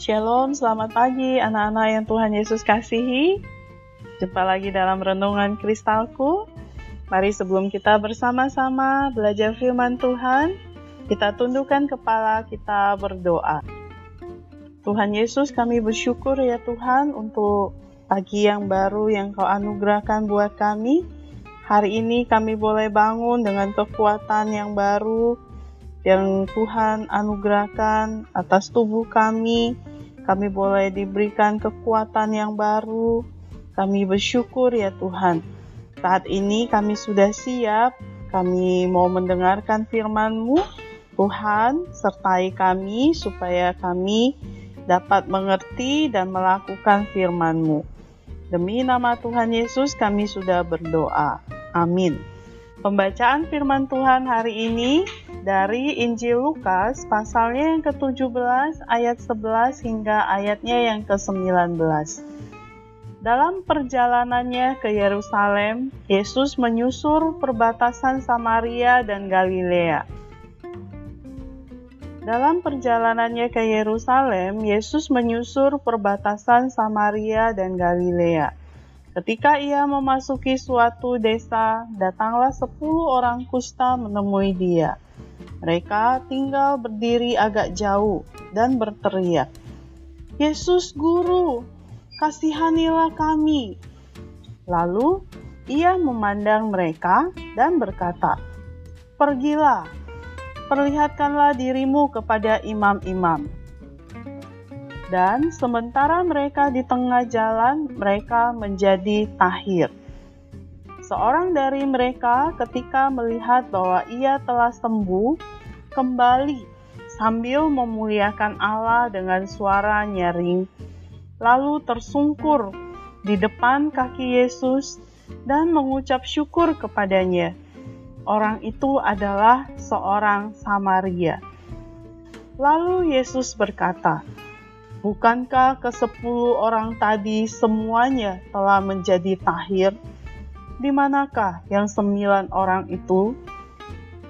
Shalom, selamat pagi anak-anak yang Tuhan Yesus kasihi. Jumpa lagi dalam renungan kristalku. Mari sebelum kita bersama-sama belajar firman Tuhan, kita tundukkan kepala kita berdoa. Tuhan Yesus kami bersyukur ya Tuhan untuk pagi yang baru yang kau anugerahkan buat kami. Hari ini kami boleh bangun dengan kekuatan yang baru, yang Tuhan anugerahkan atas tubuh kami. Kami boleh diberikan kekuatan yang baru. Kami bersyukur ya Tuhan. Saat ini kami sudah siap. Kami mau mendengarkan firman-Mu. Tuhan, sertai kami supaya kami dapat mengerti dan melakukan firman-Mu. Demi nama Tuhan Yesus kami sudah berdoa. Amin. Pembacaan firman Tuhan hari ini dari Injil Lukas pasalnya yang ke-17 ayat 11 hingga ayatnya yang ke-19. Dalam perjalanannya ke Yerusalem, Yesus menyusur perbatasan Samaria dan Galilea. Dalam perjalanannya ke Yerusalem, Yesus menyusur perbatasan Samaria dan Galilea. Ketika ia memasuki suatu desa, datanglah sepuluh orang kusta menemui dia. Mereka tinggal berdiri agak jauh dan berteriak, Yesus Guru, kasihanilah kami. Lalu ia memandang mereka dan berkata, Pergilah, perlihatkanlah dirimu kepada imam-imam. Dan sementara mereka di tengah jalan, mereka menjadi tahir. Seorang dari mereka, ketika melihat bahwa ia telah sembuh, kembali sambil memuliakan Allah dengan suara nyaring, lalu tersungkur di depan kaki Yesus dan mengucap syukur kepadanya. Orang itu adalah seorang Samaria. Lalu Yesus berkata, Bukankah kesepuluh orang tadi semuanya telah menjadi tahir? Di manakah yang sembilan orang itu?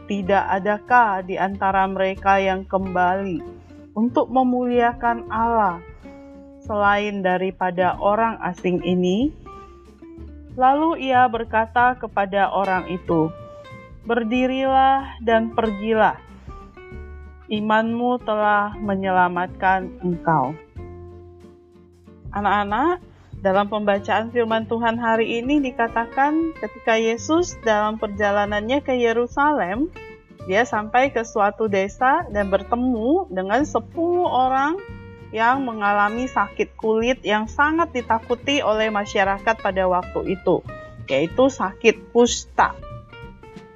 Tidak adakah di antara mereka yang kembali untuk memuliakan Allah selain daripada orang asing ini? Lalu ia berkata kepada orang itu, "Berdirilah dan pergilah." Imanmu telah menyelamatkan engkau. Anak-anak, dalam pembacaan firman Tuhan hari ini dikatakan ketika Yesus dalam perjalanannya ke Yerusalem, dia sampai ke suatu desa dan bertemu dengan 10 orang yang mengalami sakit kulit yang sangat ditakuti oleh masyarakat pada waktu itu, yaitu sakit kusta.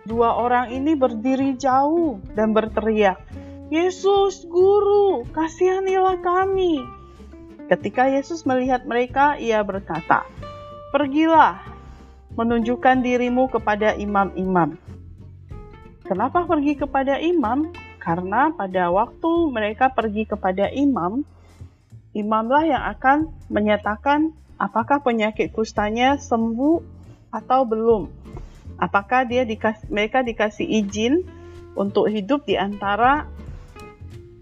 Dua orang ini berdiri jauh dan berteriak, Yesus, Guru, kasihanilah kami. Ketika Yesus melihat mereka, ia berkata, Pergilah, menunjukkan dirimu kepada imam-imam. Kenapa pergi kepada imam? Karena pada waktu mereka pergi kepada imam, imamlah yang akan menyatakan apakah penyakit kustanya sembuh atau belum. Apakah dia dikasih, mereka dikasih izin untuk hidup di antara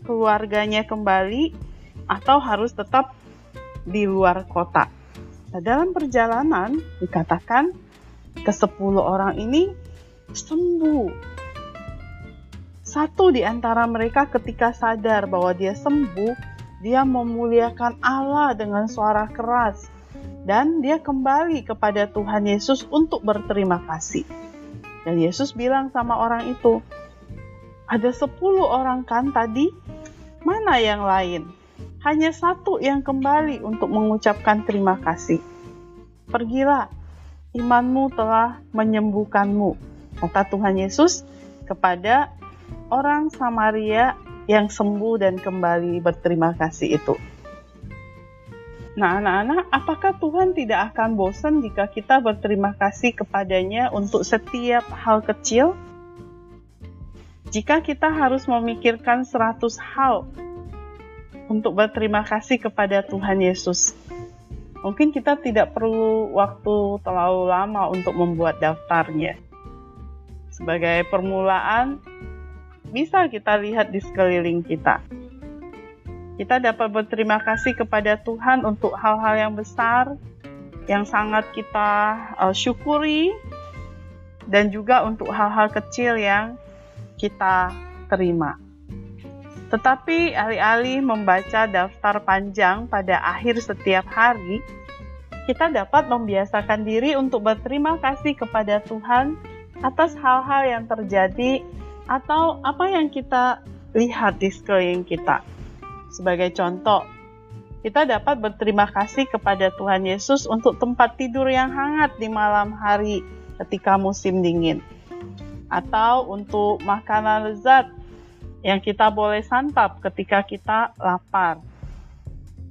keluarganya kembali atau harus tetap di luar kota. Nah, dalam perjalanan dikatakan ke sepuluh orang ini sembuh. Satu di antara mereka ketika sadar bahwa dia sembuh, dia memuliakan Allah dengan suara keras dan dia kembali kepada Tuhan Yesus untuk berterima kasih. Dan Yesus bilang sama orang itu, ada sepuluh orang kan tadi Mana yang lain? Hanya satu yang kembali untuk mengucapkan terima kasih. Pergilah, imanmu telah menyembuhkanmu, kata Tuhan Yesus kepada orang Samaria yang sembuh dan kembali berterima kasih itu. Nah, anak-anak, apakah Tuhan tidak akan bosan jika kita berterima kasih kepadanya untuk setiap hal kecil? Jika kita harus memikirkan 100 hal untuk berterima kasih kepada Tuhan Yesus, mungkin kita tidak perlu waktu terlalu lama untuk membuat daftarnya. Sebagai permulaan, bisa kita lihat di sekeliling kita. Kita dapat berterima kasih kepada Tuhan untuk hal-hal yang besar yang sangat kita uh, syukuri dan juga untuk hal-hal kecil yang kita terima. Tetapi alih-alih membaca daftar panjang pada akhir setiap hari, kita dapat membiasakan diri untuk berterima kasih kepada Tuhan atas hal-hal yang terjadi atau apa yang kita lihat di sekeliling kita. Sebagai contoh, kita dapat berterima kasih kepada Tuhan Yesus untuk tempat tidur yang hangat di malam hari ketika musim dingin, atau untuk makanan lezat yang kita boleh santap ketika kita lapar.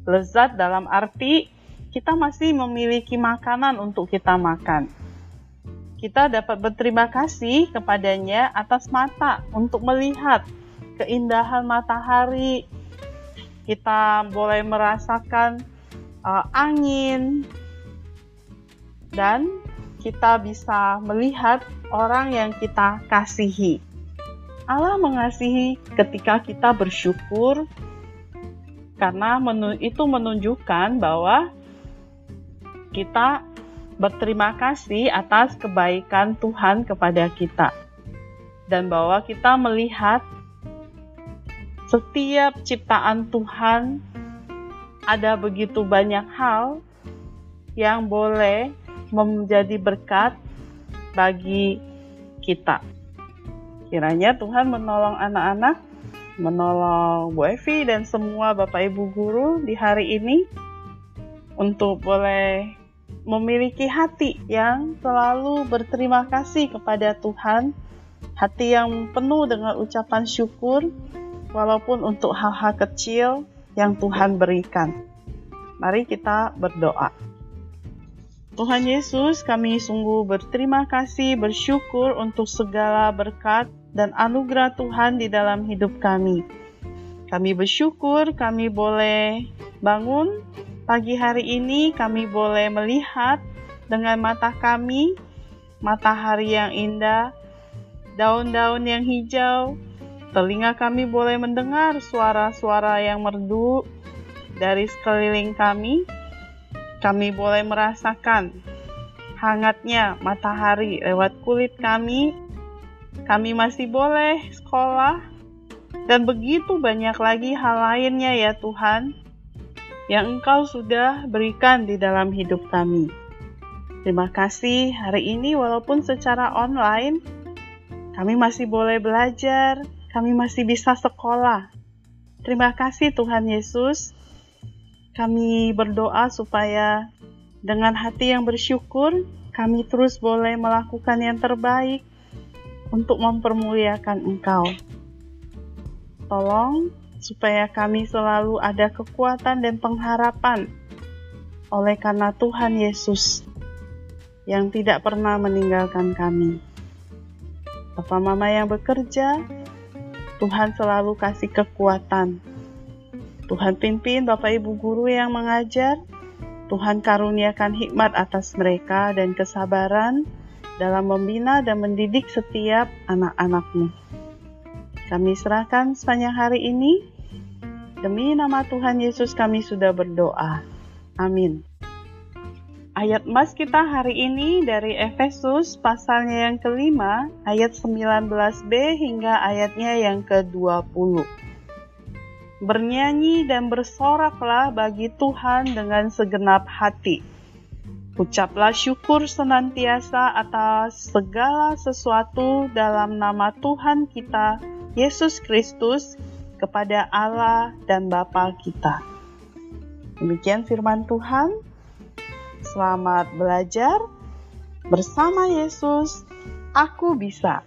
Lezat dalam arti kita masih memiliki makanan untuk kita makan. Kita dapat berterima kasih kepadanya atas mata untuk melihat keindahan matahari, kita boleh merasakan uh, angin dan kita bisa melihat orang yang kita kasihi. Allah mengasihi ketika kita bersyukur karena itu menunjukkan bahwa kita berterima kasih atas kebaikan Tuhan kepada kita dan bahwa kita melihat setiap ciptaan Tuhan ada begitu banyak hal yang boleh menjadi berkat bagi kita. Kiranya Tuhan menolong anak-anak, menolong Bu Evi dan semua Bapak Ibu guru di hari ini untuk boleh memiliki hati yang selalu berterima kasih kepada Tuhan, hati yang penuh dengan ucapan syukur walaupun untuk hal-hal kecil yang Tuhan berikan. Mari kita berdoa. Tuhan Yesus, kami sungguh berterima kasih, bersyukur untuk segala berkat dan anugerah Tuhan di dalam hidup kami. Kami bersyukur kami boleh bangun pagi hari ini, kami boleh melihat dengan mata kami matahari yang indah, daun-daun yang hijau, Telinga kami boleh mendengar suara-suara yang merdu dari sekeliling kami. Kami boleh merasakan hangatnya matahari lewat kulit kami. Kami masih boleh sekolah dan begitu banyak lagi hal lainnya ya Tuhan yang Engkau sudah berikan di dalam hidup kami. Terima kasih hari ini walaupun secara online kami masih boleh belajar, kami masih bisa sekolah. Terima kasih Tuhan Yesus. Kami berdoa supaya dengan hati yang bersyukur, kami terus boleh melakukan yang terbaik untuk mempermuliakan Engkau. Tolong supaya kami selalu ada kekuatan dan pengharapan oleh karena Tuhan Yesus yang tidak pernah meninggalkan kami. Bapak Mama yang bekerja, Tuhan selalu kasih kekuatan. Tuhan pimpin Bapak Ibu guru yang mengajar. Tuhan karuniakan hikmat atas mereka dan kesabaran dalam membina dan mendidik setiap anak-anakmu. Kami serahkan sepanjang hari ini. Demi nama Tuhan Yesus kami sudah berdoa. Amin. Ayat emas kita hari ini dari Efesus pasalnya yang kelima, ayat 19b hingga ayatnya yang ke-20. Bernyanyi dan bersoraklah bagi Tuhan dengan segenap hati. Ucaplah syukur senantiasa atas segala sesuatu dalam nama Tuhan kita, Yesus Kristus, kepada Allah dan Bapa kita. Demikian firman Tuhan. Selamat belajar bersama Yesus. Aku bisa.